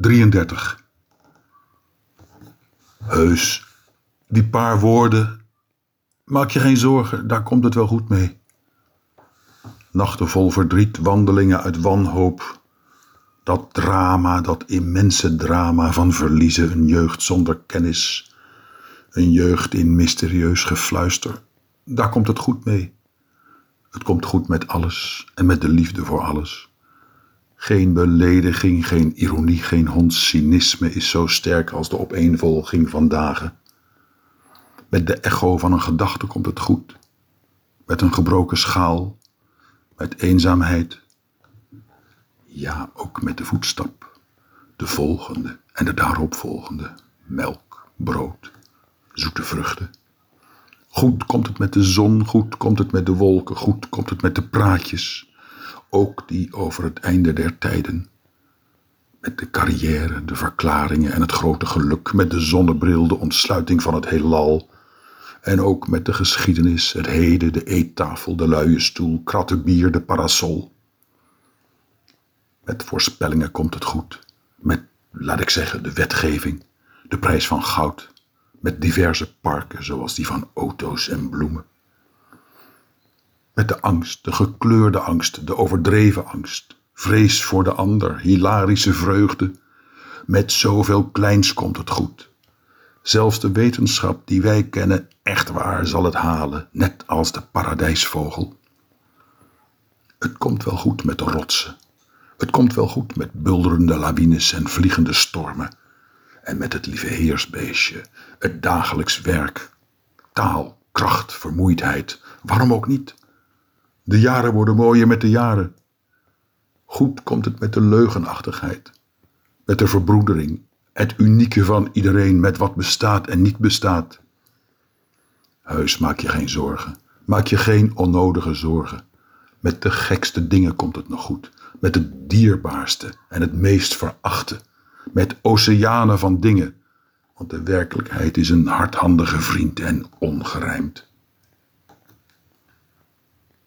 33. Heus, die paar woorden. Maak je geen zorgen, daar komt het wel goed mee. Nachten vol verdriet, wandelingen uit wanhoop. Dat drama, dat immense drama van verliezen, een jeugd zonder kennis. Een jeugd in mysterieus gefluister. Daar komt het goed mee. Het komt goed met alles en met de liefde voor alles. Geen belediging, geen ironie, geen hondscynisme is zo sterk als de opeenvolging van dagen. Met de echo van een gedachte komt het goed. Met een gebroken schaal, met eenzaamheid. Ja, ook met de voetstap, de volgende en de daaropvolgende. Melk, brood, zoete vruchten. Goed komt het met de zon, goed komt het met de wolken, goed komt het met de praatjes, ook die over het einde der tijden. Met de carrière, de verklaringen en het grote geluk, met de zonnebril, de ontsluiting van het heelal. En ook met de geschiedenis, het heden, de eettafel, de luie stoel, kratten bier, de parasol. Met voorspellingen komt het goed. Met, laat ik zeggen, de wetgeving, de prijs van goud, met diverse parken zoals die van auto's en bloemen. Met de angst, de gekleurde angst, de overdreven angst, vrees voor de ander, hilarische vreugde. Met zoveel kleins komt het goed. Zelfs de wetenschap die wij kennen, echt waar, zal het halen, net als de paradijsvogel. Het komt wel goed met de rotsen. Het komt wel goed met bulderende lawines en vliegende stormen en met het lieve heersbeestje, het dagelijks werk, taal, kracht, vermoeidheid, waarom ook niet? De jaren worden mooier met de jaren. Goed komt het met de leugenachtigheid, met de verbroedering, het unieke van iedereen met wat bestaat en niet bestaat. Heus, maak je geen zorgen, maak je geen onnodige zorgen. Met de gekste dingen komt het nog goed, met het dierbaarste en het meest verachte met oceanen van dingen. Want de werkelijkheid is een hardhandige vriend en ongerijmd.